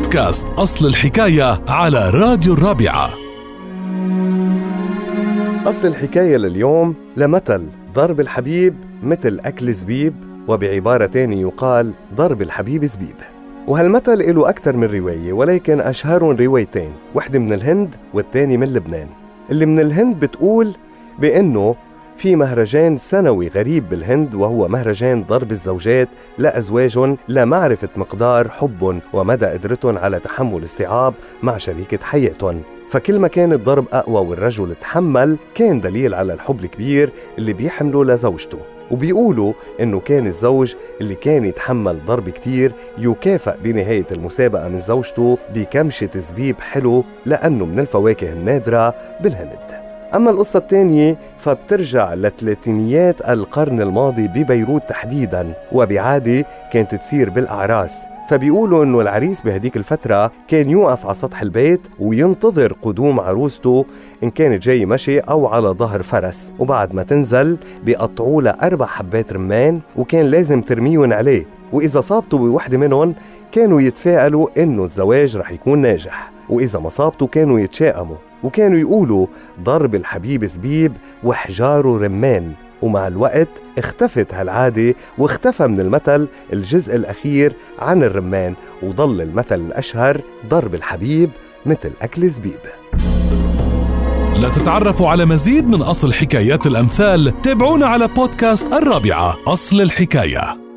بودكاست أصل الحكاية على راديو الرابعة. أصل الحكاية لليوم لمثل ضرب الحبيب مثل أكل زبيب وبعبارة تانية يقال ضرب الحبيب زبيب. وهالمثل له أكثر من رواية ولكن أشهرهم روايتين واحدة من الهند والتانية من لبنان. اللي من الهند بتقول بأنه في مهرجان سنوي غريب بالهند وهو مهرجان ضرب الزوجات لأزواج لمعرفة مقدار حبهم ومدى قدرتهم على تحمل الصعاب مع شريكة حياتهم فكل ما كان الضرب أقوى والرجل تحمل كان دليل على الحب الكبير اللي بيحمله لزوجته. وبيقولوا إنه كان الزوج اللي كان يتحمل ضرب كتير يكافئ بنهاية المسابقة من زوجته بكمشة زبيب حلو لأنه من الفواكه النادرة بالهند. أما القصة الثانية فبترجع لثلاثينيات القرن الماضي ببيروت تحديدا وبعادة كانت تصير بالأعراس. فبيقولوا إنه العريس بهديك الفترة كان يوقف على سطح البيت وينتظر قدوم عروسته إن كانت جاي مشي أو على ظهر فرس. وبعد ما تنزل بيقطعوا لها أربع حبات رمان وكان لازم ترميهم عليه. وإذا صابته بوحدة منهم كانوا يتفائلوا إنه الزواج رح يكون ناجح. وإذا ما صابته كانوا يتشائموا. وكانوا يقولوا ضرب الحبيب زبيب وحجاره رمان ومع الوقت اختفت هالعادة واختفى من المثل الجزء الأخير عن الرمان وضل المثل الأشهر ضرب الحبيب مثل أكل زبيب لتتعرفوا على مزيد من أصل حكايات الأمثال تابعونا على بودكاست الرابعة أصل الحكاية.